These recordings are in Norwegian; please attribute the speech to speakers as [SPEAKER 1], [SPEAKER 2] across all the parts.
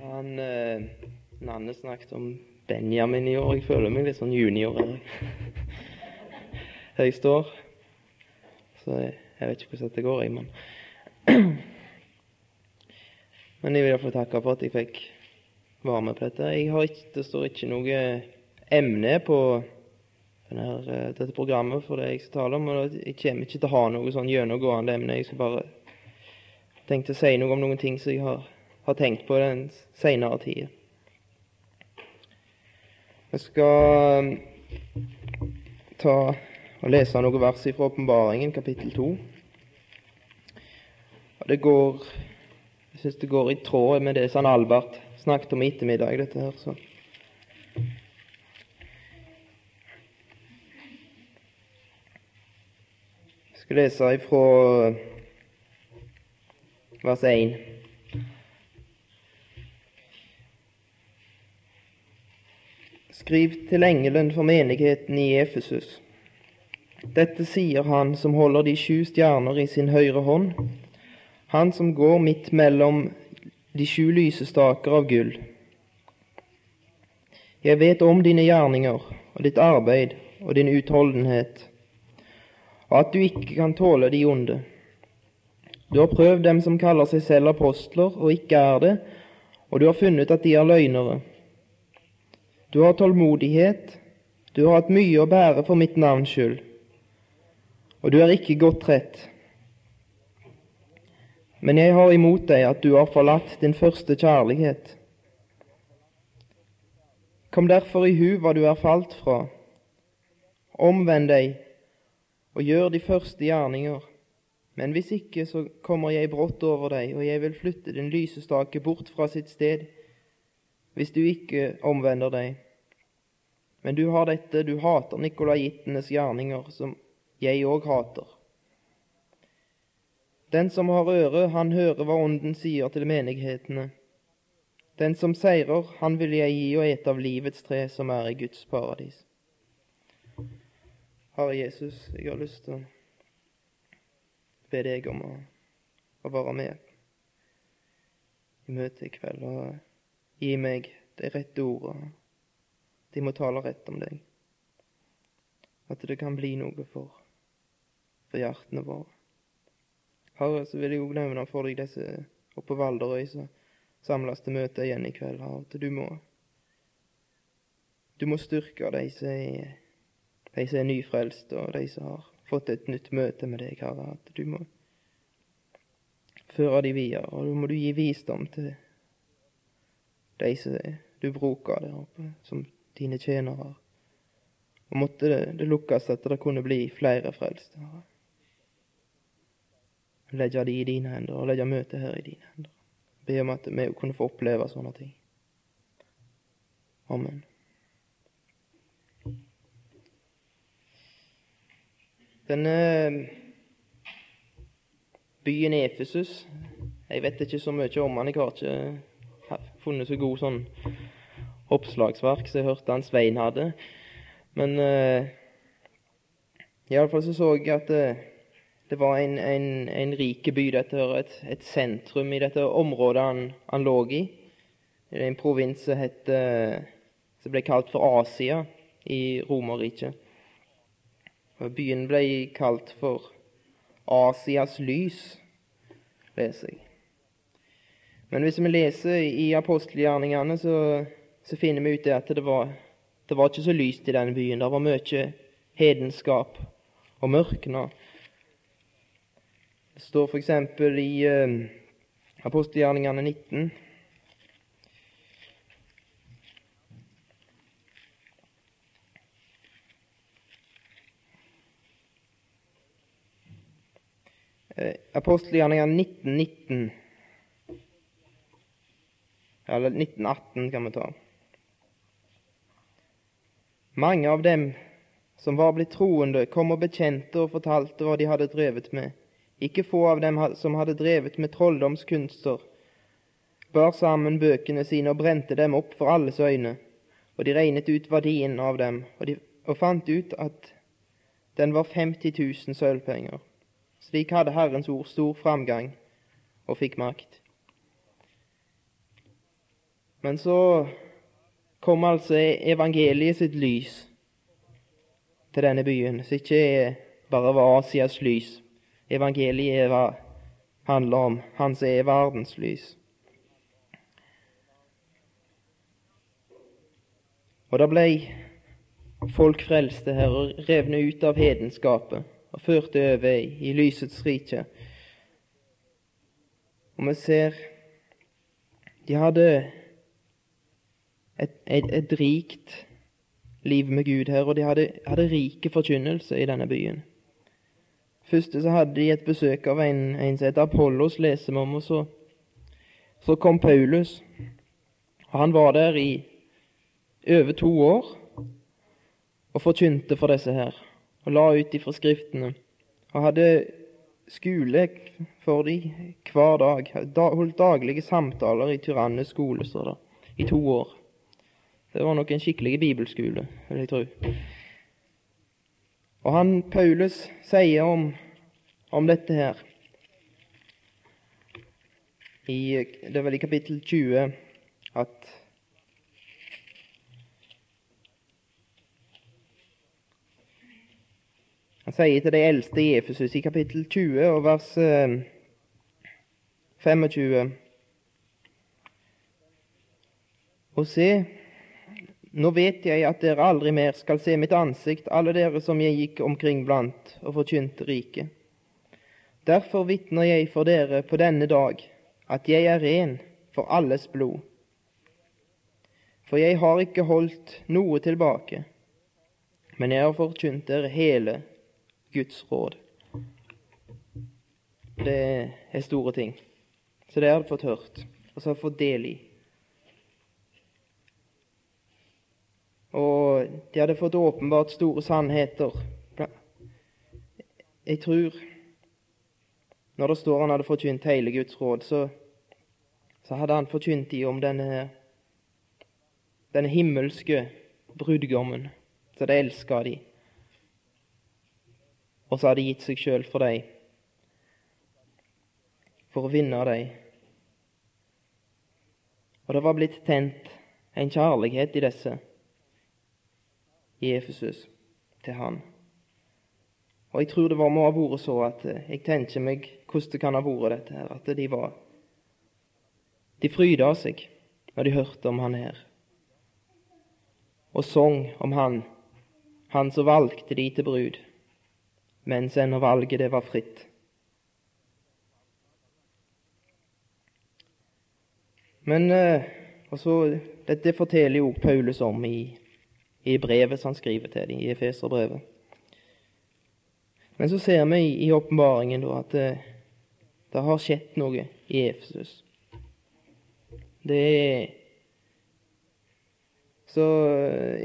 [SPEAKER 1] Han eh, Nanne snakket om Benjamin i år. Jeg føler meg litt sånn junior her. jeg står. Så jeg, jeg vet ikke hvordan dette går, jeg, men Men jeg vil iallfall takke for at jeg fikk være med på dette. Jeg har ikke, det står ikke noe emne på denne, dette programmet for det jeg skal tale om. og Jeg kommer ikke til å ha noe sånn gjennomgående emne. Jeg skal bare tenke å si noe om noen ting som jeg har, har tenkt på den senere tida. Vi skal um, ta og lese noen vers fra Åpenbaringen, kapittel 2. Det går jeg syns det går i tråd med det som Albert snakket om i ettermiddag, dette her. så. Jeg skal lese ifra vers 1. Skriv til engelen for menigheten i Efesus. Dette sier han som holder de sju stjerner i sin høyre hånd han som går midt mellom de sju lysestaker av gull. Jeg vet om dine gjerninger og ditt arbeid og din utholdenhet, og at du ikke kan tåle de onde. Du har prøvd dem som kaller seg selv apostler og ikke er det, og du har funnet at de er løgnere. Du har tålmodighet, du har hatt mye å bære for mitt navns skyld, og du er ikke godt trett. Men jeg har imot deg at du har forlatt din første kjærlighet. Kom derfor i hu hva du er falt fra. Omvend deg og gjør de første gjerninger. Men hvis ikke, så kommer jeg brått over deg, og jeg vil flytte din lysestake bort fra sitt sted, hvis du ikke omvender deg. Men du har dette, du hater nikolaittenes gjerninger, som jeg òg hater. Den som har øre, han hører hva Ånden sier til menighetene. Den som seirer, han vil jeg gi å ete av livets tre, som er i Guds paradis. Herre Jesus, jeg har lyst til å be deg om å, å være med i møtet i kveld og gi meg de rette ordene. De må tale rett om deg. At det kan bli noe for, for hjertene våre. Herre, så vil jeg òg nevne for deg disse oppe på Valderøy som samles til møte igjen i kveld. Herre, at du må du må styrke de som er, de er nyfrelst, og de som har fått et nytt møte med deg, Herre. At du må føre de videre, og da må du gi visdom til de som du bruker der oppe, som dine tjenere. Og måtte det, det lukkes at det kunne bli flere frelste. Herre legge de i dine hender, og legge møtet her i dine hender. Be om at vi kunne få oppleve sånne ting. Amen. Denne byen Efesus Jeg vet ikke så mye om han. Jeg har ikke funnet så god sånn oppslagsverk som jeg hørte han Svein hadde. Men uh, iallfall så så jeg at uh, det var en, en, en rik by, dette et, et, sentrum i dette området han, han lå i. Det er en provins som, som ble kalt for Asia i Romerriket. Byen ble kalt for Asias lys, leser jeg. Men hvis vi leser i apostelgjerningene, så, så finner vi ut at det var, det var ikke så lyst i denne byen. Det var mye hedenskap og mørkna. Det står f.eks. i uh, apostelgjerningene 19 uh, Apostelgjerningene 19, 19 Eller 1918 kan vi ta. Mange av dem som var blitt troende, kom og bekjente og fortalte hva de hadde drevet med. Ikke få av dem som hadde drevet med trolldomskunster, bar sammen bøkene sine og brente dem opp for alles øyne, og de regnet ut verdien av dem, og, de, og fant ut at den var 50 000 sølvpenger. Slik hadde Herrens ord stor framgang og fikk makt. Men så kom altså evangeliet sitt lys til denne byen, som ikke bare var Asias lys. Evangeliet var, handler om Han som er verdens lys. Og det ble folk frelste her og revne ut av hedenskapet og førte over i, i lysets rike. Og vi ser de hadde et, et, et rikt liv med Gud her, og de hadde, hadde rike forkynnelse i denne byen. Først så hadde de et besøk av en, en som heter Apollos, leser vi om, og så, så kom Paulus. Og Han var der i over to år og forkynte for disse her, og la ut ifra Skriftene. Og hadde skole for de hver dag. Holdt daglige samtaler i Tyrannes skole, står det, i to år. Det var nok en skikkelig bibelskole, vil jeg tro. Og han Paulus sier om, om dette her i, Det er vel i kapittel 20 at Han sier til de eldste i Efesus i kapittel 20 og vers 25 eh, Og se, nå vet jeg at dere aldri mer skal se mitt ansikt, alle dere som jeg gikk omkring blant og forkynte riket. Derfor vitner jeg for dere på denne dag at jeg er ren for alles blod. For jeg har ikke holdt noe tilbake, men jeg har forkynt dere hele Guds råd. Det er store ting. Så det har du fått hørt, og så har du fått del i. og de hadde fått åpenbart store sannheter. Jeg tror Når det står han hadde forkynt hele Guds råd, så, så hadde han forkynt de om denne, denne himmelske brudgommen, så de elska de. Og så hadde de gitt seg sjøl for dem, for å vinne dem. Og det var blitt tent en kjærlighet i disse i Efesus til han. Og jeg tror det var må ha vært så at eh, jeg tenker meg hvordan det kan ha vært dette her, at de var De fryda seg når de hørte om han her, og sang om han, han som valgte de til brud, mens ennå valget det var fritt. Men eh, og så, Dette forteller jo Paulus om i i brevet som han skriver til dem, i Efeserbrevet. Men så ser vi i åpenbaringen at det, det, har skjedd noe i Efesus. Det er så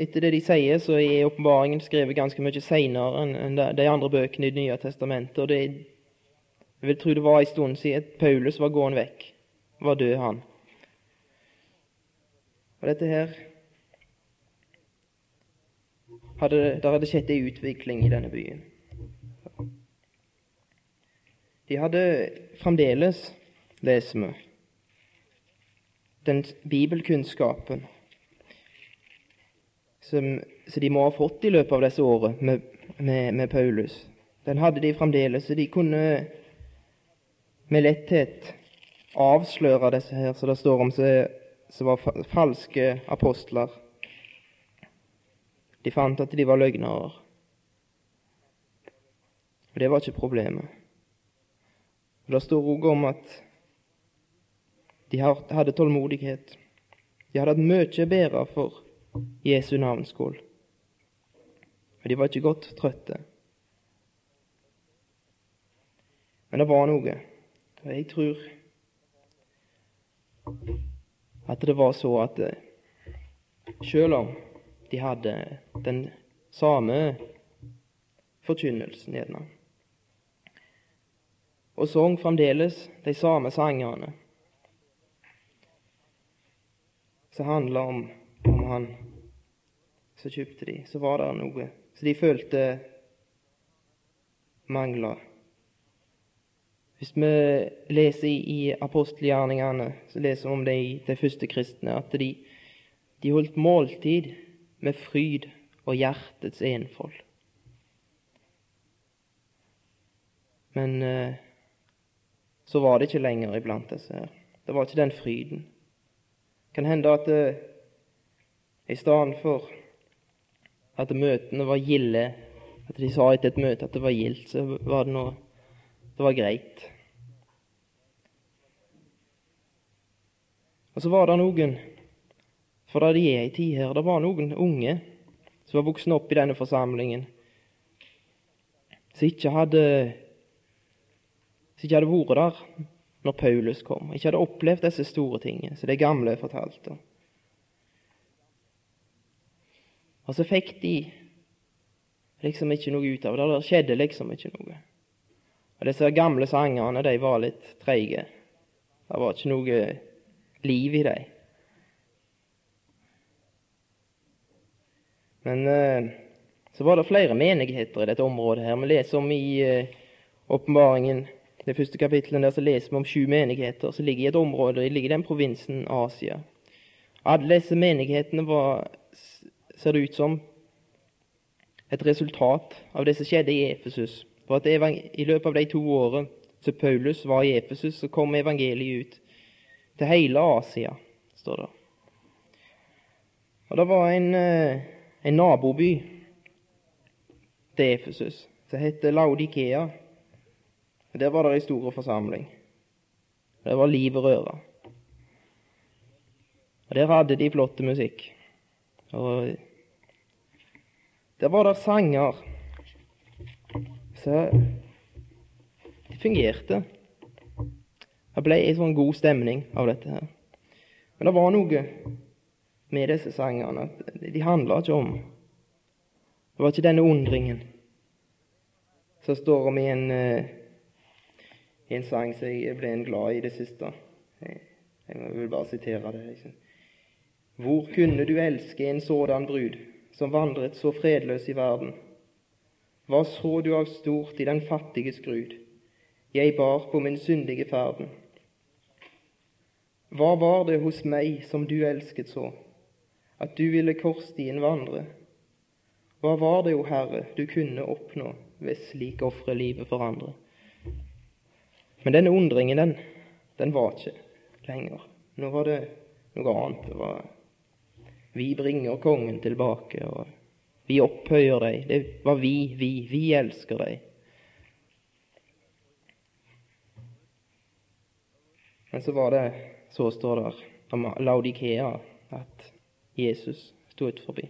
[SPEAKER 1] etter det de sier, så er åpenbaringen skrevet ganske mye seinere enn de andre bøkene i Det nye testamentet. og det, Jeg vil tro det var en stund siden Paulus var gående vekk. Var død, han. Og dette her hadde, der hadde skjedd en utvikling i denne byen. De hadde fremdeles, leser vi, den bibelkunnskapen som, som, de må ha fått i løpet av disse årene med, med, med, Paulus. Den hadde de fremdeles, så de kunne med letthet avsløre disse her, som det står om, som var falske apostler de fant at de var løgnere. Og det var ikke problemet. Og Det står òg om at de hadde tålmodighet. De hadde hatt mye bedre for Jesu navns skyld. Og de var ikke godt trøtte. Men det var noe. Og jeg tror at det var så at eh, selv om de hadde den samme forkynnelsen, gjerne. Og sang fremdeles de samme sangene som handla om, om han som kjøpte de. Så var det noe så de følte mangla. Hvis vi leser i, apostelgjerningene, så leser vi om de, de første kristne, at de, de holdt måltid med fryd og hjertets enfold. Men eh, så var det ikke lenger iblant disse her. Det var ikke den fryden. Kan hende at eh, i stedet for at møtene var gilde, at de sa etter et møte at det var gildt, så var det noe Det var greit. Og så var det noen, for det er ei tid her, det var noen unge som var voksen opp i denne forsamlingen, som ikke hadde som ikke hadde vært der når Paulus kom, ikke hadde opplevd disse store tingene som de gamle fortalte. Og så fikk de liksom ikke noe ut av det. Det skjedde liksom ikke noe. Og Disse gamle sangerne de var litt treige. Det var ikke noe liv i dem. Men eh, så var det flere menigheter i dette området. her. Vi leser om i eh, åpenbaringen det første kapitlet, der så leser vi om sju menigheter som ligger i et område de ligger i den provinsen Asia. Alle disse menighetene var, ser det ut som, et resultat av det som skjedde i Efesus. For at I løpet av de to årene som Paulus var i Efesus, så kom evangeliet ut til hele Asia, står det. Og det var en, eh, en naboby til Efesus som heter Laudikea. Der var det ei stor forsamling. Det var liv og røre. Og Der hadde de flotte musikk. Og der var det sanger. Så det fungerte. Det ble en sånn god stemning av dette her. Men det var noe med disse sangene at de handler ikke om Det var ikke denne undringen som står om i en i en sang som jeg ble glad i det siste. Jeg, vil bare sitere det. Liksom. Hvor kunne du elske en sådan brud, som vandret så fredløs i verden? Hva så du av stort i den fattiges grud? Jeg bar på min syndige ferden. Hva var det hos meg som du elsket så, at du ville korsstien vandre? Hva var det, o Herre, du kunne oppnå ved slik ofre livet for andre? Men denne undringen, den, den var ikke lenger. Nå var det noe annet. Det var Vi bringer kongen tilbake, og vi opphøyer deg. Det var vi, vi. Vi elsker deg. Men så var det Så står det om Laudikea at Jesus sto ut forbi.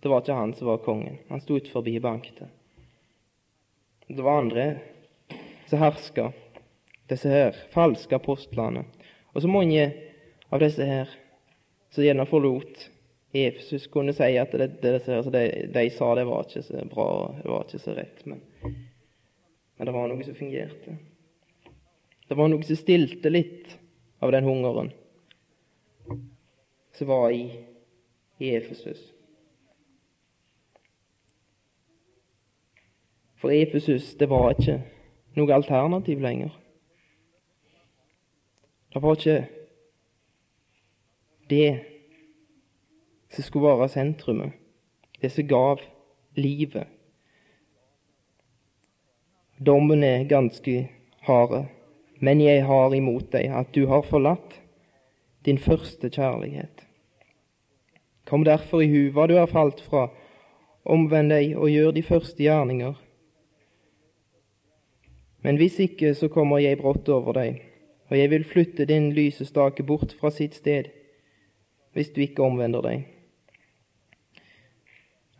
[SPEAKER 1] Det var ikke han som var kongen. Han sto ut forbi banket. Det var andre som herska disse her falske apostlene. Og så mange av disse her som gjerne forlot Efesus, kunne si at det, det, det de, de, sa, det var ikke så bra, det var ikke så rett. Men, men det var noe som fungerte. Det var noe som stilte litt av den hungeren som var i, i Efesus. For Efesus, det var ikke noe alternativ lenger. Det var ikke det som skulle være sentrumet, det som gav livet. Dommen er ganske harde, men jeg har imot deg at du har forlatt din første kjærlighet. Kom derfor i hu hva du har falt fra, omvend deg og gjør de første gjerninger. Men hvis ikke, så kommer jeg brått over deg og jeg vil flytte din lysestake bort fra sitt sted, hvis du ikke omvender deg.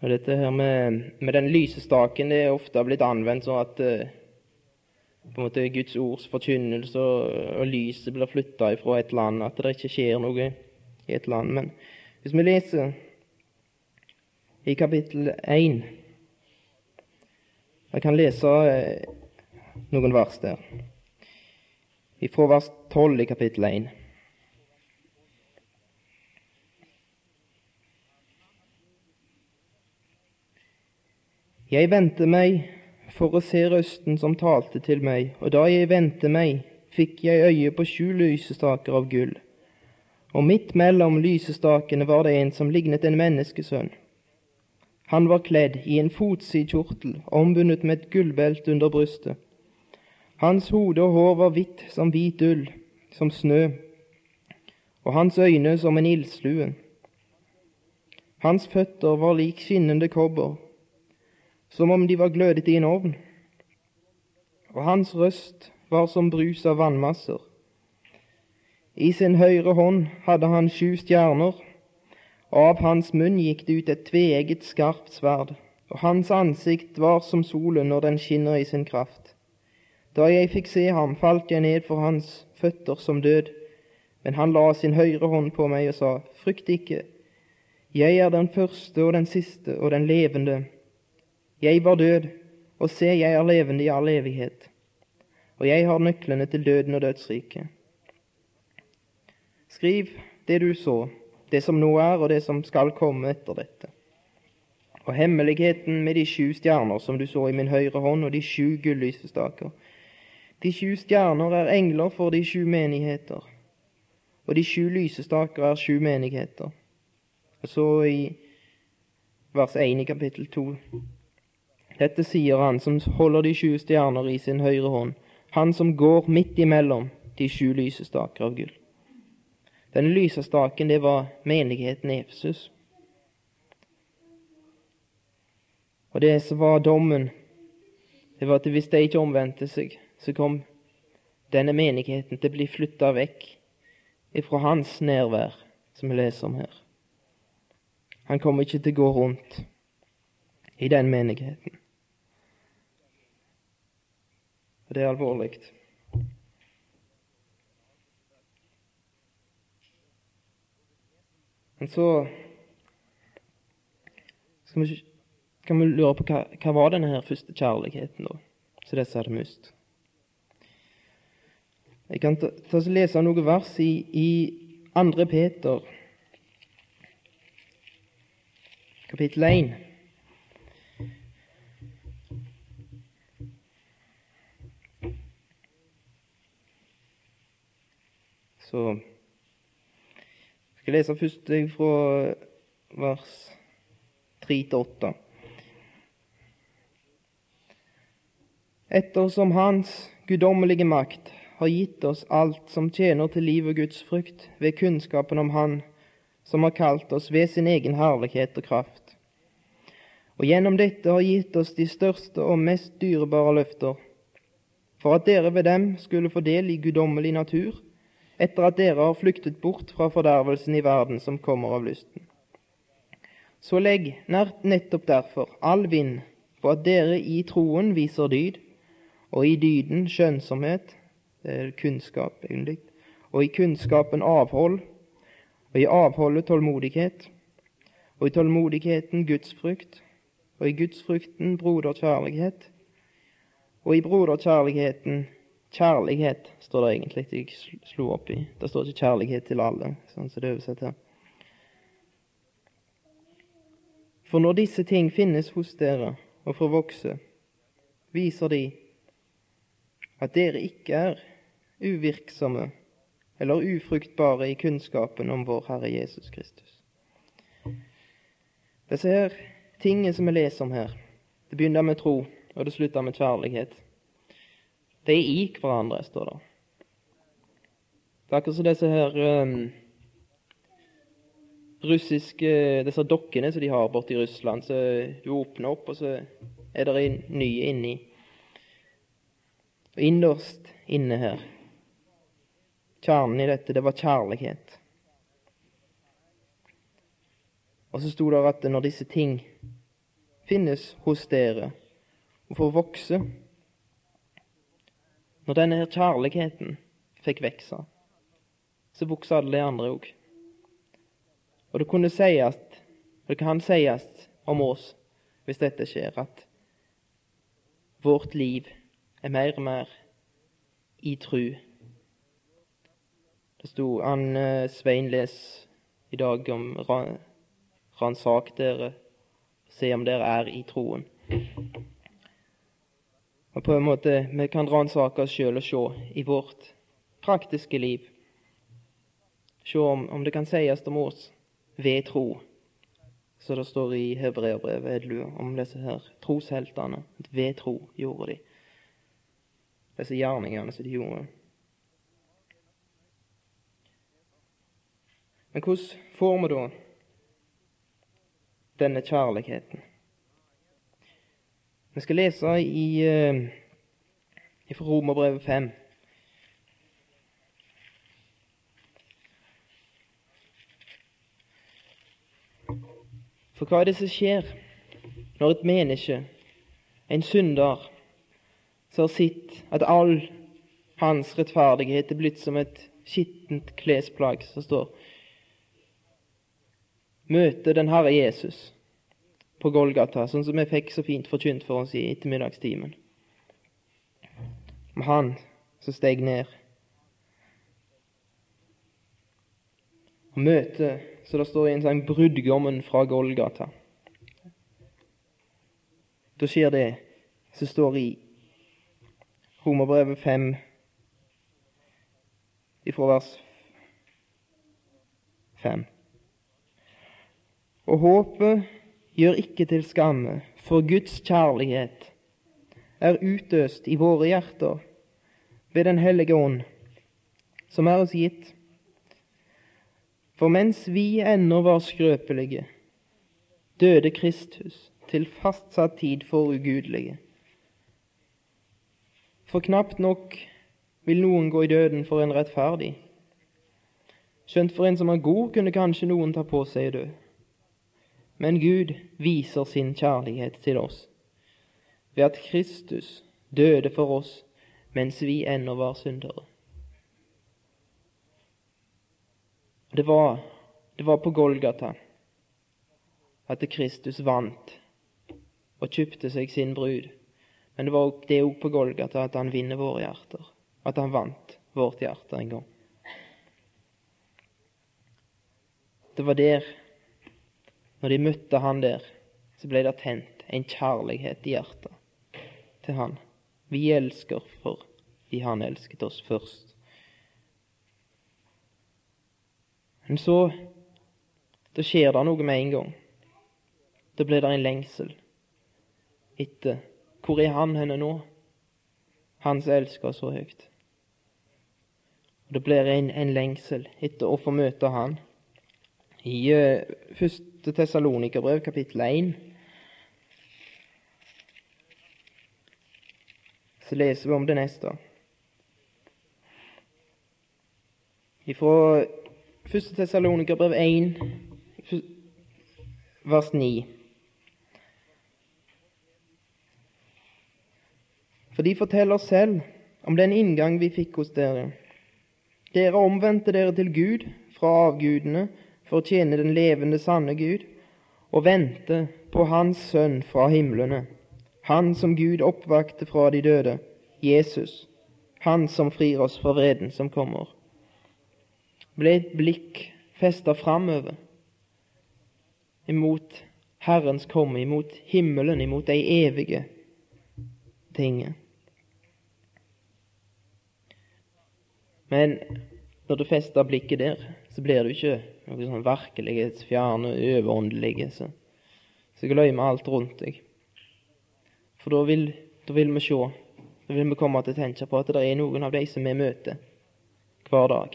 [SPEAKER 1] Og Dette her med, med den lysestaken det er ofte blitt anvendt sånn at uh, på en måte Guds ords forkynnelse og, og lyset blir flytta fra et land, at det ikke skjer noe i et land. Men hvis vi leser i kapittel 1 Jeg kan lese uh, noen vers der Fra vers 12 i kapittel 1. Jeg vendte meg for å se røsten som talte til meg, og da jeg vendte meg, fikk jeg øye på sju lysestaker av gull. Og midt mellom lysestakene var det en som lignet en menneskesønn. Han var kledd i en fotsid kjortel, ombundet med et gullbelte under brystet. Hans hode og hår var hvitt som hvit ull, som snø, og hans øyne som en ildslue. Hans føtter var lik skinnende kobber, som om de var glødet i en ovn, og hans røst var som brus av vannmasser. I sin høyre hånd hadde han sju stjerner, og av hans munn gikk det ut et tveegget skarpt sverd, og hans ansikt var som solen når den skinner i sin kraft. Da jeg fikk se ham, falt jeg ned for hans føtter som død, men han la sin høyre hånd på meg og sa, Frykt ikke, jeg er den første og den siste og den levende. Jeg var død, og se, jeg er levende i all evighet, og jeg har nøklene til døden og dødsriket. Skriv det du så, det som nå er, og det som skal komme etter dette. Og hemmeligheten med de sju stjerner som du så i min høyre hånd, og de sju gullysestaker. De sju stjerner er engler for de sju menigheter, og de sju lysestaker er sju menigheter. Og så i vers 1 i kapittel 2. Dette sier han som holder de sju stjerner i sin høyre hånd, han som går midt imellom de sju lysestaker av gull. Denne lysestaken, det var menigheten i Efesus. Og det som var dommen, det var at hvis de ikke omvendte seg, så kom denne menigheten til å bli flytta vekk ifra hans nærvær, som vi leser om her. Han kommer ikke til å gå rundt i den menigheten. Og det er alvorlig. Men så vi, kan vi lure på hva, hva var denne her første kjærligheten, da, som disse hadde mist. Jeg kan ta, ta og lese noen vers i, i 2. Peter, kapittel 1. Så skal lese først fra vers 3 til 8. Ettersom Hans guddommelige makt har gitt oss alt som tjener til liv og Guds frukt, ved kunnskapen om Han som har kalt oss ved sin egen herlighet og kraft. Og gjennom dette har gitt oss de største og mest dyrebare løfter, for at dere ved dem skulle få del i guddommelig natur, etter at dere har flyktet bort fra fordervelsen i verden som kommer av lysten. Så legg nettopp derfor all vind på at dere i troen viser dyd, og i dyden skjønnsomhet, er kunnskap egentlig, og i kunnskapen avhold, og i avholdet tålmodighet, og i tålmodigheten gudsfrykt, og i gudsfrykten broderkjærlighet, og i broderkjærligheten Kjærlighet står det egentlig jeg slo opp i. Det står ikke 'kjærlighet til alle', sånn som det er oversett her. For når disse ting finnes hos dere og får vokse, viser de at dere ikke er uvirksomme eller ufruktbare i kunnskapen om vår Herre Jesus Kristus. Disse her tingene som vi leser om her, det begynner med tro, og det slutter med kjærlighet. De er i hverandre, står det. Det er akkurat som disse her um, russiske Disse dokkene som de har borte i Russland. Så du åpner opp, og så er det en ny inni. Og innerst inne her Kjernen i dette, det var kjærlighet. Og så sto det at når disse ting finnes hos dere og får vokse når denne her kjærligheten fikk vokse, så vokste alle de andre òg. Og det kunne sies, det kan sies om oss, hvis dette skjer, at vårt liv er mer og mer i tru. Det sto han eh, Svein les i dag om ransak dere, se om dere er i troen. Og på en måte vi kan ransake oss sjøl og se i vårt praktiske liv. Se om, om det kan sies om oss ved tro, så det står i Hebreabrevet om disse her trosheltene. Ved tro gjorde de disse gjerningene som de gjorde. Men hvordan får vi da denne kjærligheten? Vi skal lese i, uh, fra Romerbrevet 5. For hva er det som skjer når et menneske, en synder, som har sett at all hans rettferdighet er blitt som et skittent klesplagg, som står Møter den Herre Jesus på Golgata, sånn som vi fikk så fint forkynt for oss i ettermiddagstimen. Om Han som steg ned. Og møter, så det står i en sang, brudgommen fra Golgata. Da skjer det som står i Romerbrevet 5, ifra vers 5. Og håpet gjør ikke til skamme, for Guds kjærlighet er utøst i våre hjerter ved Den hellige ånd, som er oss gitt. For mens vi ennå var skrøpelige, døde Kristus til fastsatt tid for ugudelige. For knapt nok vil noen gå i døden for en rettferdig. Skjønt for en som er god, kunne kanskje noen ta på seg død. Men Gud viser sin kjærlighet til oss ved at Kristus døde for oss mens vi ennå var syndere. Det var, det var på Golgata at Kristus vant og kjøpte seg sin brud. Men det, var, det òg på Golgata at han vinner våre hjerter. At han vant vårt hjerte en gang. Det var der, når de møtte han der, så ble det tent en kjærlighet i hjertet til han. Vi elsker fordi han elsket oss først. Men så da skjer det noe med en gang. Da blir det en lengsel etter hvor er han henne nå? Han som elsker så høyt. Og Det blir en, en, lengsel etter å få møte han. I uh, første Tessalonikerbrev, kapittel 1, så leser vi om det neste. Fra første Tessalonikerbrev 1, vers 9. For de forteller selv om den inngang vi fikk hos dere. Dere omvendte dere til Gud fra avgudene for å tjene den levende, sanne Gud, og vente på Hans Sønn fra himlene, Han som Gud oppvakte fra de døde, Jesus, Han som frir oss fra vreden som kommer. Ble et blikk festa framover, imot Herrens komme, imot himmelen, imot de evige tingene. Men når du fester blikket der, så blir du ikke noe sånn virkelighetsfjerne, overåndelige, så, glemmer alt rundt deg. For da vil, da vil vi se, da vil vi komme til å tenke på at det er noen av de som vi møter hver dag,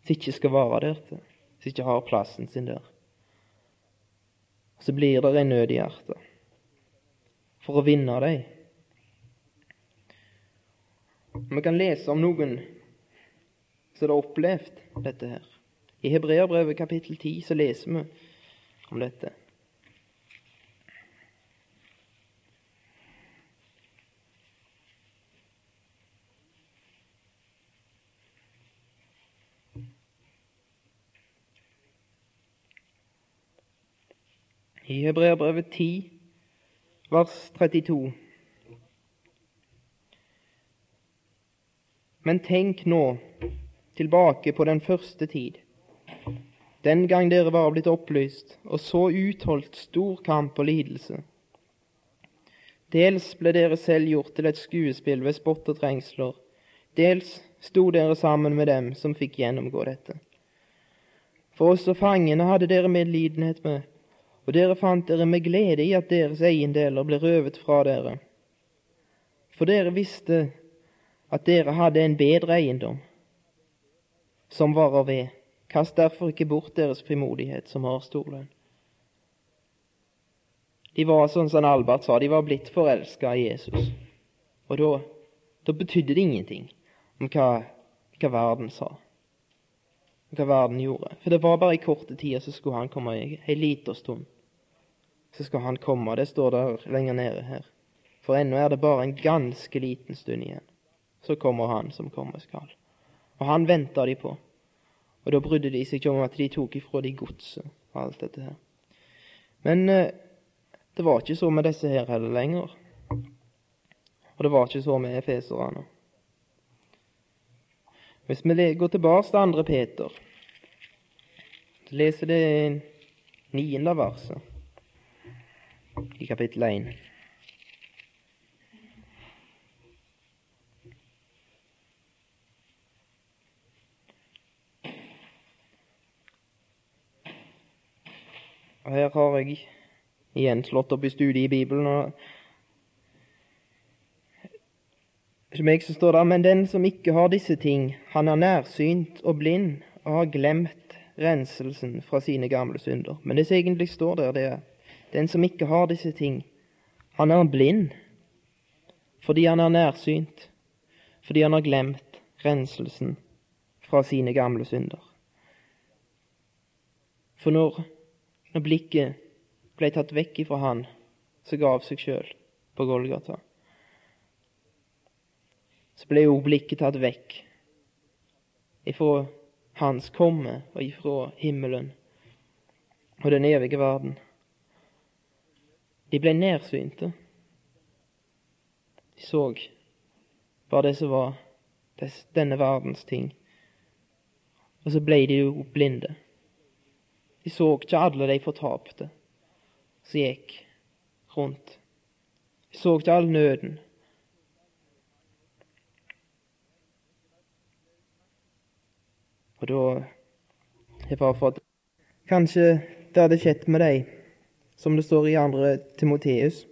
[SPEAKER 1] som ikke skal være der, som ikke har plassen sin der. Så blir det en nød i hjertet for å vinne dem. Vi kan lese om noen som har opplevd dette her. I Hebreabrevet kapittel 10 så leser vi om dette. I Hebreabrevet 10, vers 32. Men tenk nå tilbake på den første tid, den gang dere var blitt opplyst og så utholdt stor kamp og lidelse. Dels ble dere selv gjort til et skuespill ved spott og trengsler, dels sto dere sammen med dem som fikk gjennomgå dette. For også fangene hadde dere medlidenhet med, og dere fant dere med glede i at deres eiendeler ble røvet fra dere. For dere visste at dere hadde en bedre eiendom, som varer ved. Kast derfor ikke bort deres frimodighet, som har stor lønn. De var sånn som Albert sa, de var blitt forelska i Jesus. Og da, da betydde det ingenting om hva, hva verden sa, hva verden gjorde. For det var bare i korte tider så skulle han komme ei lita stund. Så skal han komme. Det står der lenger nede her. For ennå er det bare en ganske liten stund igjen. Så kommer han som komme skal. Og han venter de på. Og da brydde de seg ikke om at de tok ifra de godset og alt dette her. Men eh, det var ikke så med disse her heller lenger. Og det var ikke så med efeserne. Hvis vi går tilbake til andre Peter, så leser det niende verset i kapittel 1. her har jeg igjen slått opp i studiet i Bibelen. og Som meg så står der, men den som ikke har disse ting, han er nærsynt og blind og har glemt renselsen fra sine gamle synder. Men det som egentlig står der, det er den som ikke har disse ting, han er blind fordi han er nærsynt, fordi han har glemt renselsen fra sine gamle synder. For når når blikket ble tatt vekk ifra han som ga av seg sjøl på Golgata, så ble jo blikket tatt vekk ifra hans komme og ifra himmelen og den evige verden. De ble nedsynte. De så bare det som var denne verdens ting. Og så ble de jo blinde. De så ikke alle de fortapte som gikk rundt. De så ikke all nøden. Og da Jeg bare for at Kanskje det hadde skjedd med deg, som det står i andre Timoteus.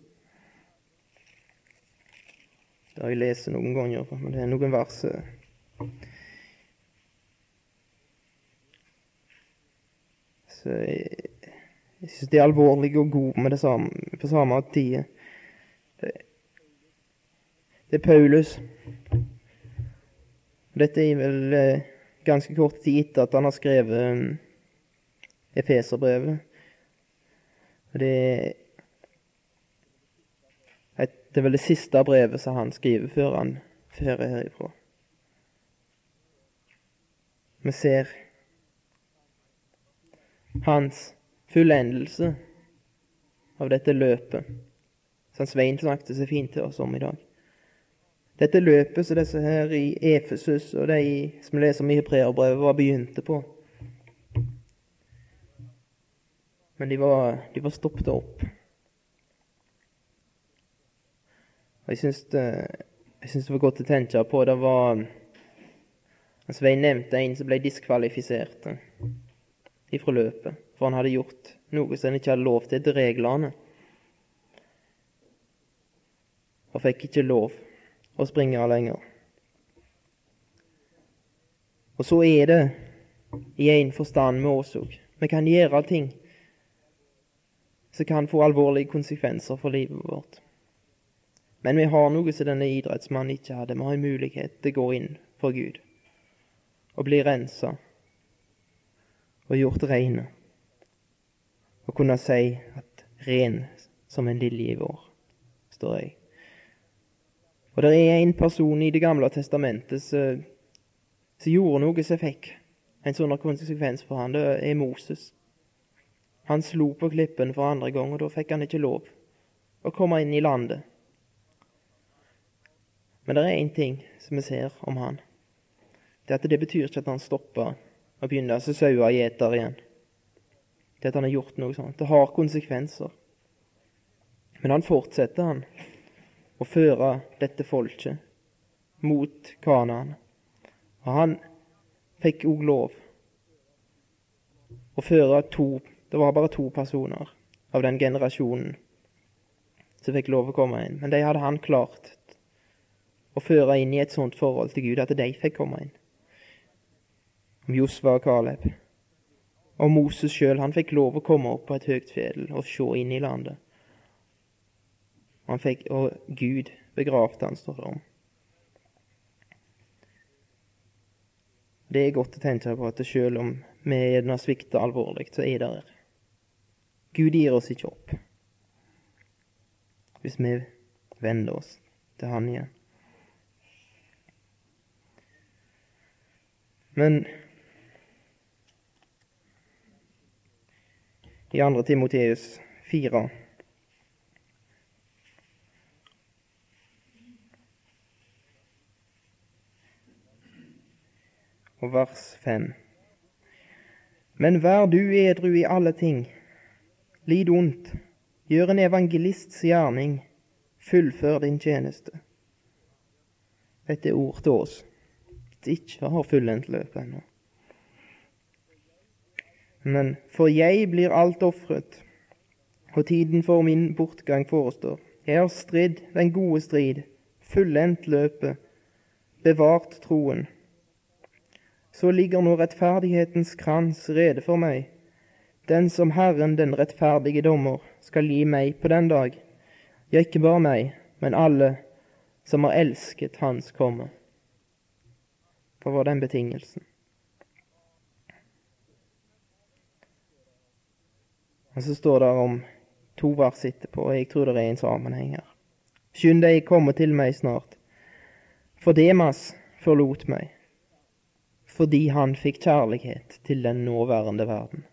[SPEAKER 1] Det har jeg lest noen ganger, men det er noen vers Jeg, jeg syns de er alvorlige og gode med det samme, på samme tid. Det, det er Paulus. Dette er vel eh, ganske kort tid etter at han har skrevet um, Efeserbrevet. Det, det er vel det siste brevet som han skriver før han drar herifra. Vi ser hans fullendelse av dette løpet, som Svein snakket så fint til oss om i dag. Dette løpet som disse her i Efesus og de som leser om i Hebreerbrevet, var begynte på. Men de var, de var stoppet opp. Og jeg syns det, det, var godt å tenke på. Det var Svein nevnte en som ble diskvalifisert ifra løpet, for han hadde gjort noe som han ikke hadde lov til etter reglene. Og fikk ikke lov å springe lenger. Og så er det i en forstand med oss òg. Vi kan gjøre ting som kan få alvorlige konsekvenser for livet vårt. Men vi har noe som denne idrettsmannen ikke hadde. Vi har en mulighet til å gå inn for Gud og bli rensa og gjort reine, og kunne si at ren som en lilje i vår, står jeg. Og det er en person i Det gamle testamentet som, gjorde noe som fikk en sånn konsekvens for han. Det er Moses. Han slo på klippen for andre gang, og da fikk han ikke lov å komme inn i landet. Men det er én ting som vi ser om han. Det er at det betyr ikke at han stopper og begynner som sauegjeter igjen. Det at han har gjort noe sånt. Det har konsekvenser. Men han fortsetter, han. å føre dette folket mot Kanaan. Og han fikk òg lov å føre to Det var bare to personer av den generasjonen som fikk lov å komme inn. Men de hadde han klart å føre inn i et sånt forhold til Gud at de fikk komme inn. Om Josva og Kaleb. Og Moses sjøl, han fikk lov å komme opp på et høyt fjell og se inn i landet. Han fikk, og Gud begravde han, står det om. Det er godt å tenke på at selv om vi gjerne svikter alvorlig, så er det der. Gud gir oss ikke opp. Hvis vi vender oss til Han igjen. Men i 2. Timoteus 4 og vers 5. Men vær du edru i alle ting, lid ondt, gjør en evangelists gjerning, fullfør din tjeneste. Dette er ord til oss som ikke har fullendt løpet ennå. Men for jeg blir alt ofret, og tiden for min bortgang forestår. Jeg har stridd den gode strid, fullendt løpet, bevart troen. Så ligger nå rettferdighetens krans rede for meg, den som Herren, den rettferdige dommer, skal gi meg på den dag. Ja, ikke bare meg, men alle som har elsket Hans komme. Hva var den betingelsen? Og så står det om to vers etterpå, og jeg tror det er en sammenheng her. Skynd deg, komme til meg snart. For Demas forlot meg, fordi han fikk kjærlighet til den nåværende verden,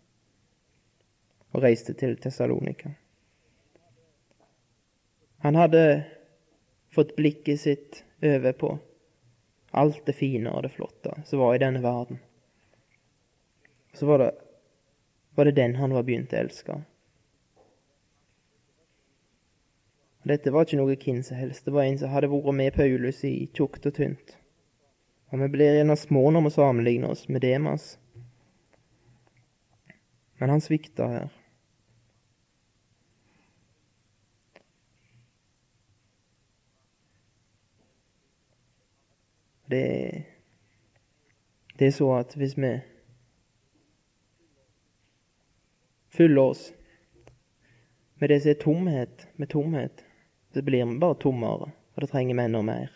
[SPEAKER 1] og reiste til Tessalonika. Han hadde fått blikket sitt over på alt det fine og det flotte som var i denne verden. Så var det var det den han var begynt å elske. Dette var ikke noe hvem som helst, det var en som hadde vært med Paulus i tjukt og tynt. Og vi blir gjerne små når vi sammenligner oss med Demas. Men han svikta her. Det, det er så at hvis vi fyller oss med det som er tomhet, med tomhet, så blir vi bare tommere, og det trenger vi enda mer.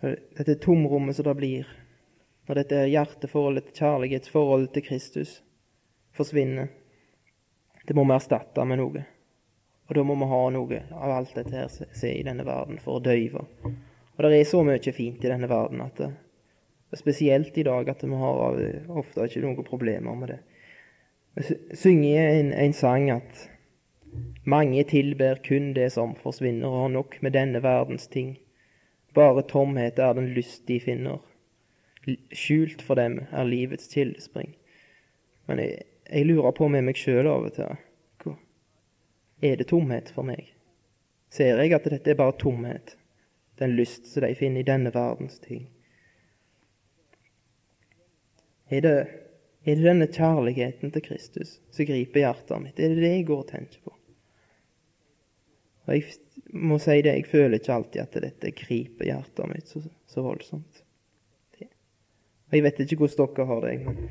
[SPEAKER 1] Dette tomrommet som det blir når dette hjerteforholdet, kjærlighetsforholdet til Kristus forsvinner, det må vi erstatte med noe. Og da må vi ha noe av alt dette her som er i denne verden, for å døyve. Og det er så mye fint i denne verden at det, Spesielt i dag at vi har ofte ikke noen problemer med det. Vi synger en, en sang at mange tilber kun det som forsvinner, og har nok med denne verdens ting. Bare tomhet er den lyst de finner. Skjult for dem er livets kildespring. Men jeg, jeg lurer på med meg sjøl av og til. Hvor er det tomhet for meg? Ser jeg at dette er bare tomhet? Den lyst som de finner i denne verdens ting? Er det, er det denne kjærligheten til Kristus som griper hjertet mitt? Er det det jeg går og tenker på? Og Jeg må si det, jeg føler ikke alltid at dette griper hjertet mitt så, så voldsomt. Og Jeg vet ikke hvordan dere har det, men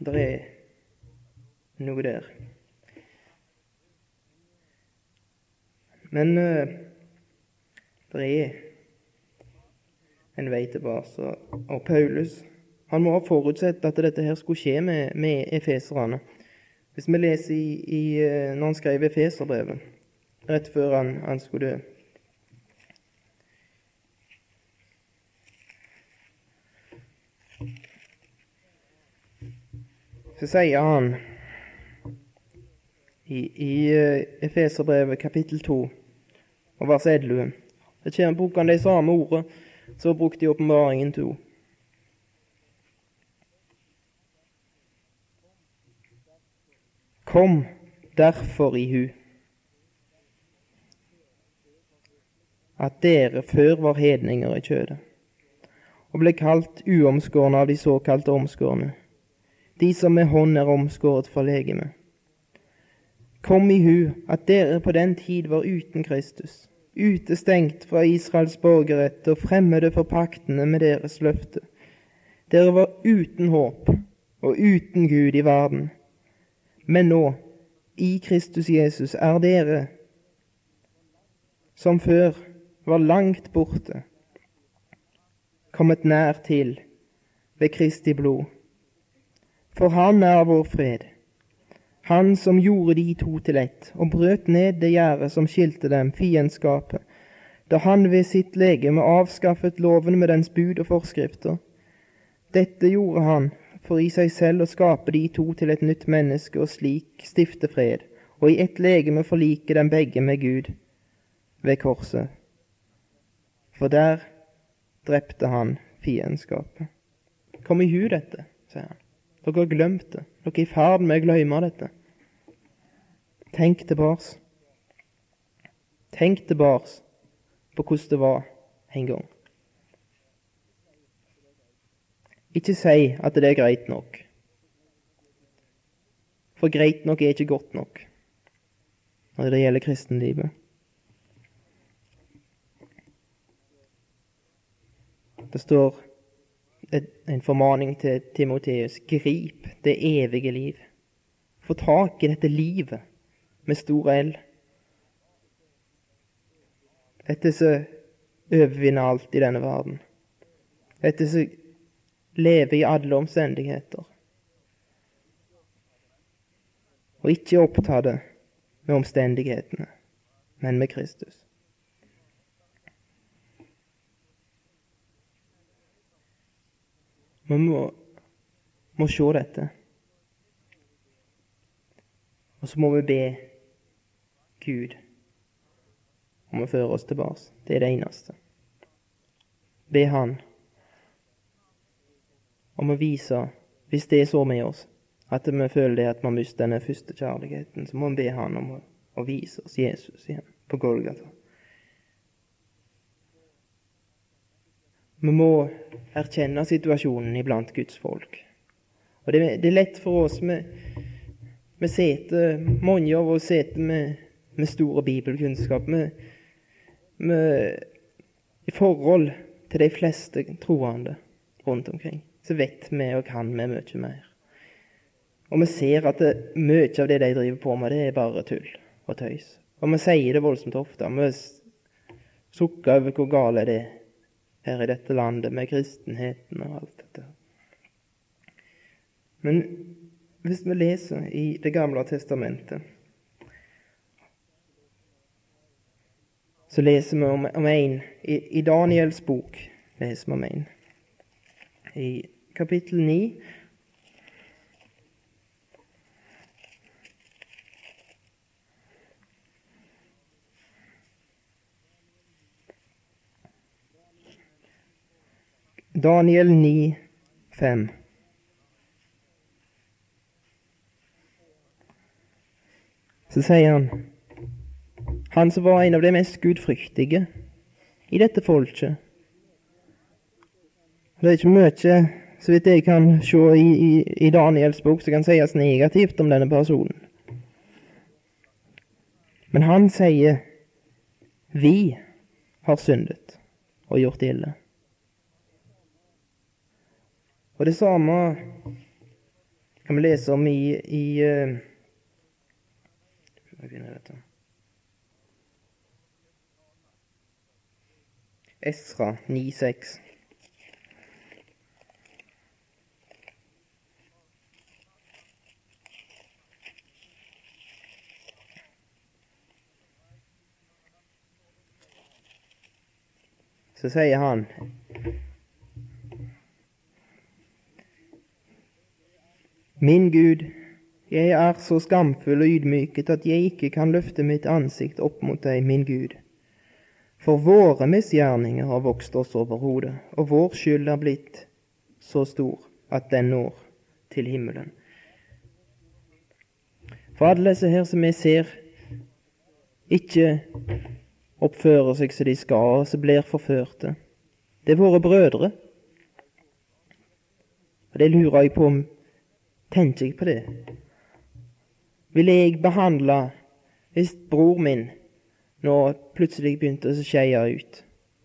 [SPEAKER 1] det er noe der. Men uh, det er en vei tilbake. Og Paulus han må ha forutsett at dette her skulle skje med, med efeserne. Hvis vi leser i, i, eh, når han skrev Efeserbrevet, rett før han, han skulle dø Så sier han i, i eh, Efeserbrevet kapittel 2 og vers 11 Det kommer han de samme ordene så brukte de åpenbaringen to. Kom derfor i hu at dere før var hedninger i kjødet, og ble kalt uomskårne av de såkalte omskårne, de som med hånd er omskåret fra legemet. Kom i hu at dere på den tid var uten Kristus, utestengt fra Israels borgerrett og fremmede for paktene med deres løfte. Dere var uten håp og uten Gud i verden. Men nå, i Kristus Jesus, er dere, som før var langt borte, kommet nær til ved Kristi blod. For Han er vår fred, Han som gjorde de to til ett og brøt ned det gjerdet som skilte dem, fiendskapet, da Han ved sitt legeme avskaffet loven med dens bud og forskrifter. Dette gjorde Han for i seg selv å skape de to til et nytt menneske og slik stifte fred, og i ett legeme forlike dem begge med Gud ved korset. For der drepte han fiendskapet. Kom i hu dette, sier han. Dere har glemt det. Dere er i ferd med å glemme dette. Tenk tilbake. Tenk tilbake på hvordan det var en gang. Ikke si at det er greit nok. For greit nok er ikke godt nok når det gjelder kristenlivet. Det står en formaning til Timoteus. Grip det evige liv. Få tak i dette livet med stor L. Dette som overvinner alt i denne verden. Dette som lever i alle omstendigheter. Og ikke oppta det med omstendighetene, men med Kristus. Vi må, må se dette. Og så må vi be Gud om å føre oss tilbake. Det er det eneste. Be Han om å vise, hvis det er så med oss, at vi føler det at vi har mistet denne første kjærligheten, så må vi be Han om å, å vise oss Jesus igjen på Golgata. Vi må erkjenne situasjonen iblant Guds folk. Og det, det er lett for oss Vi, vi sitter, mange av oss sitter med, med store bibelkunnskap. med, med, I forhold til de fleste troende rundt omkring, så vet vi og kan vi mye mer. Og vi ser at det, mye av det de driver på med, det er bare tull og tøys. Og vi sier det voldsomt ofte. Vi sukker over hvor gale det er her i dette landet med kristenheten og alt dette. Men hvis vi leser i Det gamle testamentet, så leser vi om, om en i, i, Daniels bok leser vi om en. I kapittel 9 Daniel 9, 5. Så sier han Han som var en av de mest gudfryktige i dette folket. Det er ikke mye, så vidt jeg kan se i, i, i Daniels bok, som kan sies negativt om denne personen. Men han sier vi har syndet og gjort ille. Og det samme kan vi lese om i, i uh, Esra 9,6. Så sier han Min Gud, jeg er så skamfull og ydmyket at jeg ikke kan løfte mitt ansikt opp mot deg, min Gud. For våre misgjerninger har vokst oss over hodet, og vår skyld er blitt så stor at den når til himmelen. For alle disse her som vi ser, ikke oppfører seg som de skal, og som blir forførte. Det er våre brødre. Og det lurer jeg på om Tenker jeg på det? Vil jeg behandle hvis bror min nå plutselig begynte å skeie ut,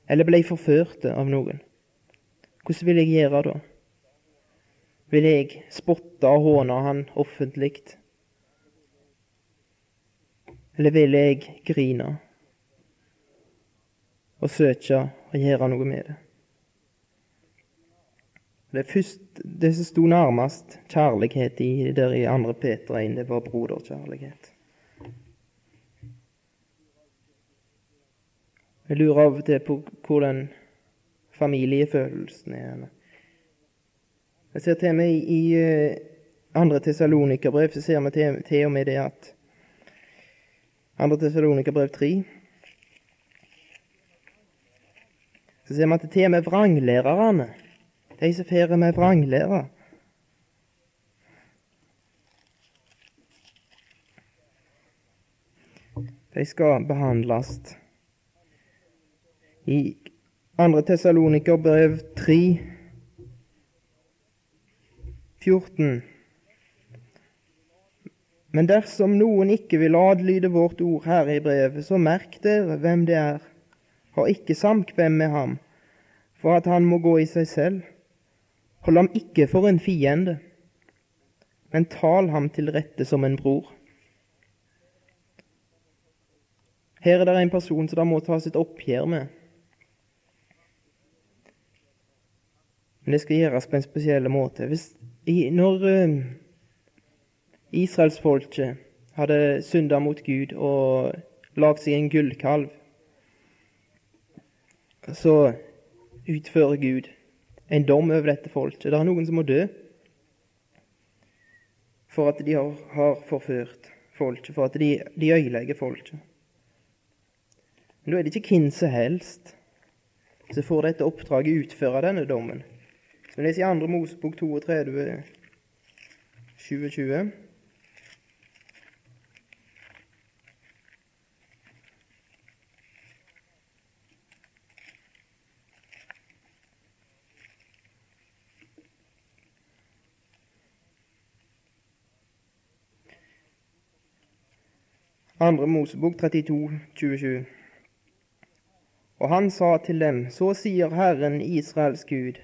[SPEAKER 1] eller ble forført av noen? Hvordan vil jeg gjøre da? Vil jeg spotte og håne han offentlig? Eller vil jeg grine og søke å gjøre noe med det? Det, først, det som sto nærmest kjærlighet i der i 2. Peter 1, det var broderkjærlighet. Jeg lurer av og til på hvordan familiefølelsen er. Jeg ser til meg i, i eh, andre Tessalonikerbrev så ser vi til, til, og med det at andre Tessalonikerbrev 3 Så ser vi at til og med vranglærerne de som farer med vranglærer De skal behandles. I 2. Tessaloniker brev 3, 14. Men dersom noen ikke vil adlyde vårt ord her i brevet, så merk dere hvem det er. Har ikke samkvem med ham, for at han må gå i seg selv. Hold ham ikke for en fiende, men tal ham til rette som en bror. Her er det en person som det må tas et oppgjør med. Men det skal gjøres på en spesiell måte. Hvis, i, når uh, israelsfolket hadde synda mot Gud og lagd seg en gullkalv, så utfører Gud en dom over dette folket. Det er noen som må dø for at de har, har forført folket, for at de, de ødelegger folket. Men da er det ikke hvem som helst som får dette oppdraget utføre denne dommen. Vi leser i 2. Mosebok 32, 2020. Andre Mosebok 32, 2020. Og han sa til dem, så sier Herren Israels Gud,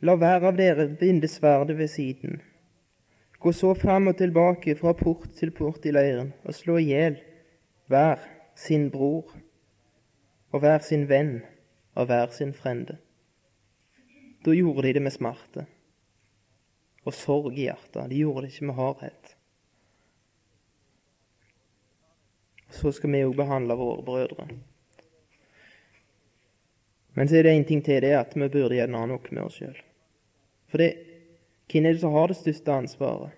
[SPEAKER 1] la hver av dere binde sverdet ved siden, gå så fram og tilbake fra port til port i leiren og slå i hjel hver sin bror og hver sin venn og hver sin frende. Da gjorde de det med smerte og sorg i hjertet. De gjorde det ikke med hardhet. så skal vi òg behandle våre brødre. Men så er det én ting til, det er at vi burde gjerne ha noe med oss sjøl. For det, hvem er det som har det største ansvaret?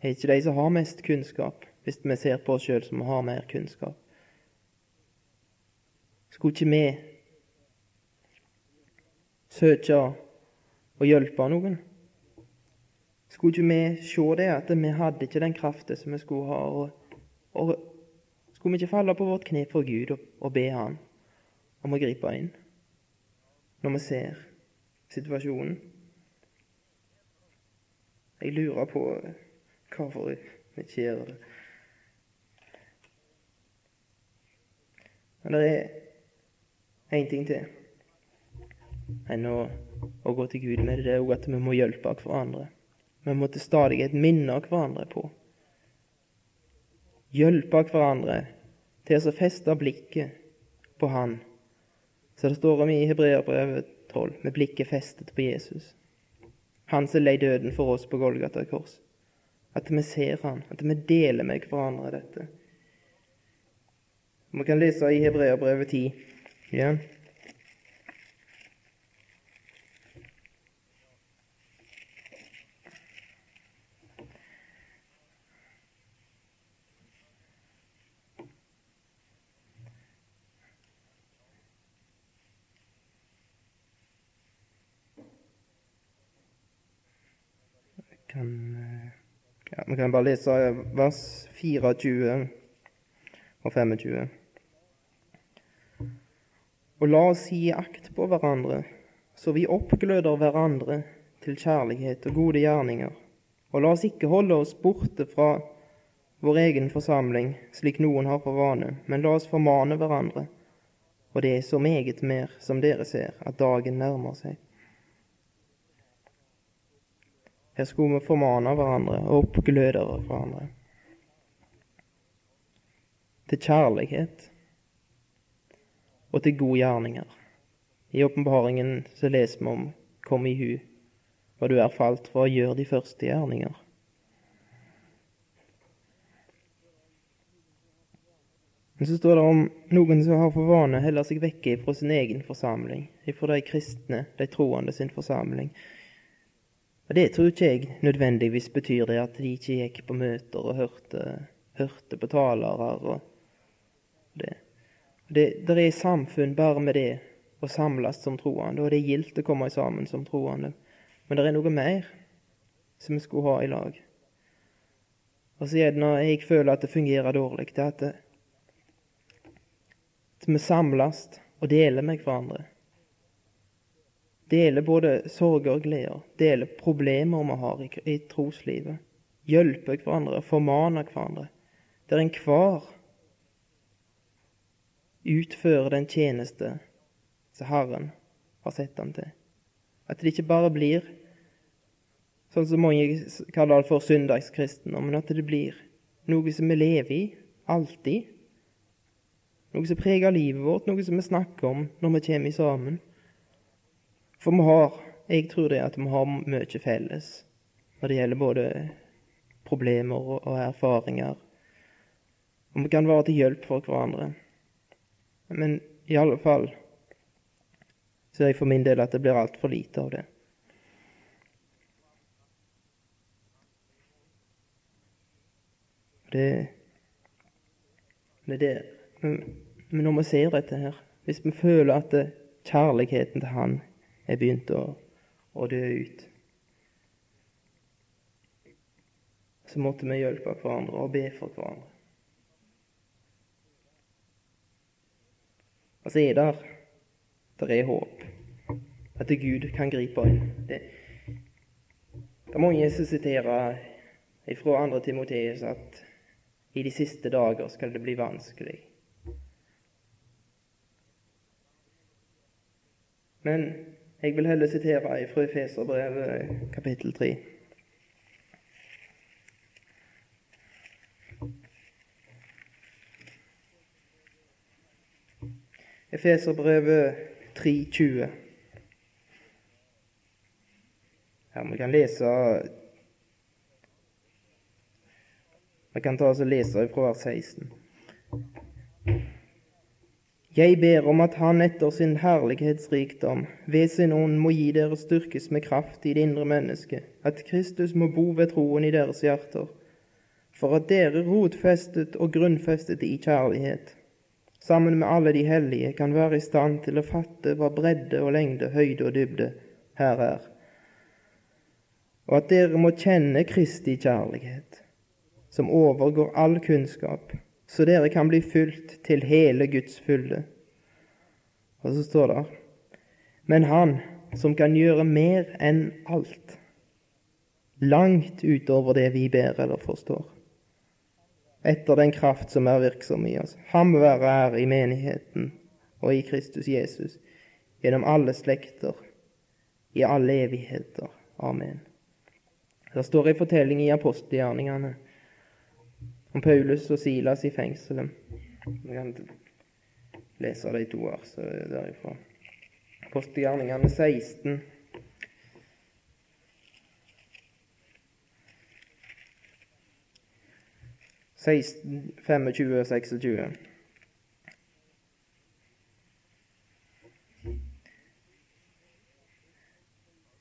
[SPEAKER 1] Er ikke de som har mest kunnskap, hvis vi ser på oss sjøl som har mer kunnskap? Skulle ikke vi søke å hjelpe noen? Skulle ikke vi se det at vi hadde ikke den kraften som vi skulle ha? og og skulle vi ikke falle på vårt kne for Gud og, og be Han om å gripe inn når vi ser situasjonen? Jeg lurer på hvorfor vi ikke gjør det. Men det er én ting til enn å, å, gå til Gud med det. Det er òg at vi må hjelpe hverandre. Vi må til stadighet minne hverandre på hjelpe hverandre til å feste blikket på Han. Så det står om i Hebreerbrevet 12, med blikket festet på Jesus. Han som lei døden for oss på Golgata kors. At vi ser Han, at vi deler med hverandre dette. Vi kan lese i Hebreabrevet 10 igjen. Ja. kan Vi kan bare lese vers 24 og 25. Og la oss gi akt på hverandre, så vi oppgløder hverandre til kjærlighet og gode gjerninger. Og la oss ikke holde oss borte fra vår egen forsamling, slik noen har for vane, men la oss formane hverandre. Og det er så meget mer, som dere ser, at dagen nærmer seg. Her skulle vi formane hverandre og oppgløde hverandre. Til kjærlighet og til gode gjerninger. I åpenbaringen så leser vi om Kom i hu, hva du er falt for å gjøre de første gjerninger. Men så står det om noen som har for vane å holde seg vekke fra sin egen forsamling, fra de kristne, de troende sin forsamling. Og Det tror ikke jeg nødvendigvis betyr det at de ikke gikk på møter og hørte, hørte på talere og det. Det, det er samfunn bare med det å samles som troende, og det er gildt å komme sammen som troende. Men det er noe mer som vi skulle ha i lag. Og så er det når jeg føler at det fungerer dårlig, det er at, det, at vi samles og deler med hverandre. Deler både sorger og gleder. Dele problemer vi har i, i troslivet. Hjelpe hverandre, formane hverandre. Der enhver utfører den tjeneste som Herren har sett ham til. At det ikke bare blir sånn som mange kaller det for søndagskristendom, men at det blir noe som vi lever i alltid. Noe som preger livet vårt, noe som vi snakker om når vi kommer sammen. For vi har, jeg tror det at vi har mye felles når det gjelder både problemer og erfaringer. Og vi kan være til hjelp for hverandre. Men i alle fall så er jeg for min del at det blir altfor lite av det. Det, er det. Men når vi ser dette her, hvis vi føler at kjærligheten til Han er begynt å, å dø ut, så måtte vi hjelpe hverandre og be for hverandre. Og så er der, der er håp. At Gud kan gripe inn. Det, det er mange som siterer fra 2. Timoteus at i de siste dager skal det bli vanskelig. Men jeg vil heller sitere fra Efeserbrevet kapittel 3. Efeserbrevet 3,20. Her vi kan lese Vi kan ta oss og lese fra vers 16. Jeg ber om at Han etter sin herlighetsrikdom ved sin ånd må gi dere styrkes med kraft i det indre mennesket, at Kristus må bo ved troen i deres hjerter, for at dere rotfestet og grunnfestet i kjærlighet, sammen med alle de hellige, kan være i stand til å fatte hva bredde og lengde, høyde og dybde her er, og at dere må kjenne Kristi kjærlighet som overgår all kunnskap, så dere kan bli fylt til hele Guds fylde. Og så står det Men Han som kan gjøre mer enn alt, langt utover det vi ber eller forstår, etter den kraft som er virksom i oss. Ham være ære i menigheten og i Kristus Jesus, gjennom alle slekter, i alle evigheter. Amen. Det står en fortelling i apostelgjerningene om Paulus og Silas i fengselet. Vi kan lese de to versene derifra. Apostelgjerningene 16. Seksten, 25 og 26.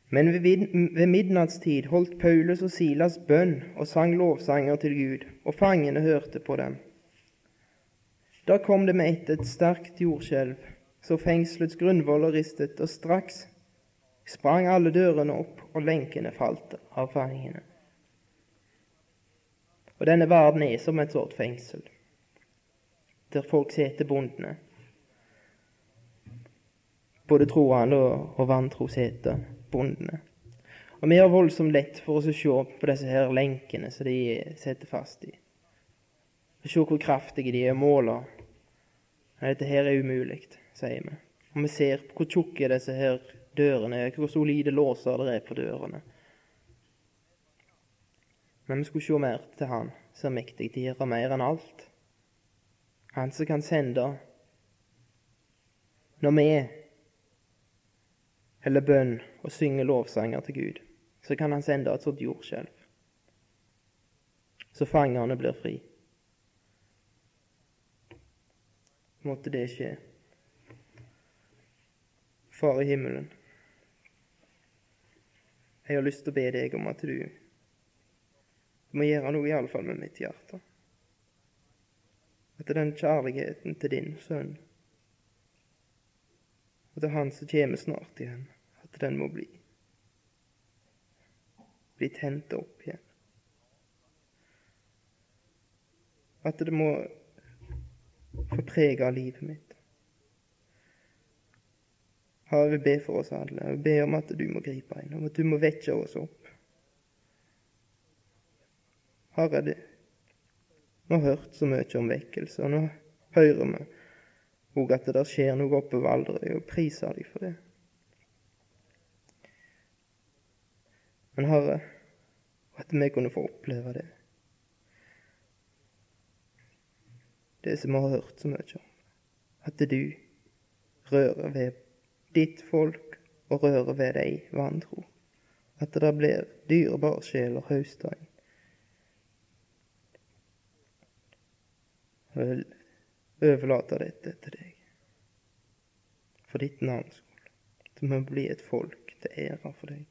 [SPEAKER 1] Men ved midnattstid holdt Paulus og Silas bønn og sang lovsanger til Gud, og fangene hørte på dem. Da kom det med ett et sterkt jordskjelv, så fengselets grunnvoller ristet, og straks sprang alle dørene opp, og lenkene falt av fangene. Og denne verden er som et sort fengsel, der folk seter bondene, Både troende og, og vantro sitter bundne. Og vi har voldsomt lett for oss å se på disse her lenkene som de sitter fast i. Og se hvor kraftige de er, og måle. Dette her er umulig, sier vi. Og vi ser på hvor tjukke disse her dørene er, hvor solide låser det er på dørene. Men vi skulle se mer til Han som er mektig til å gjøre mer enn alt. Han som kan sende når vi heller bønn og synge lovsanger til Gud så kan han sende et sånt jordskjelv. Så fangerne blir fri. Måtte det skje. Far i himmelen, jeg har lyst til å be deg om at du, du må gjøre noe iallfall med mitt hjerte. At den kjærligheten til din sønn, og til han som kommer snart igjen, at den må bli bli tent opp igjen. At det må få prege livet mitt. Herre, jeg be for oss alle. Jeg be om at du må gripe inn, om at du må vekke oss opp. Herre, vi har hørt så mye om vekkelse, og nå hører vi òg at det skjer noe oppe ved Valdres, og priser dem for det. Men Herre, at vi kunne få oppleve det. Det som vi har hørt så mye om. At du rører ved ditt folk og rører ved deg vantro. At det blir dyrebare sjeler høsta inn. Jeg vil overlate dette til deg. For ditt navns skyld. Det må bli et folk til ære for deg.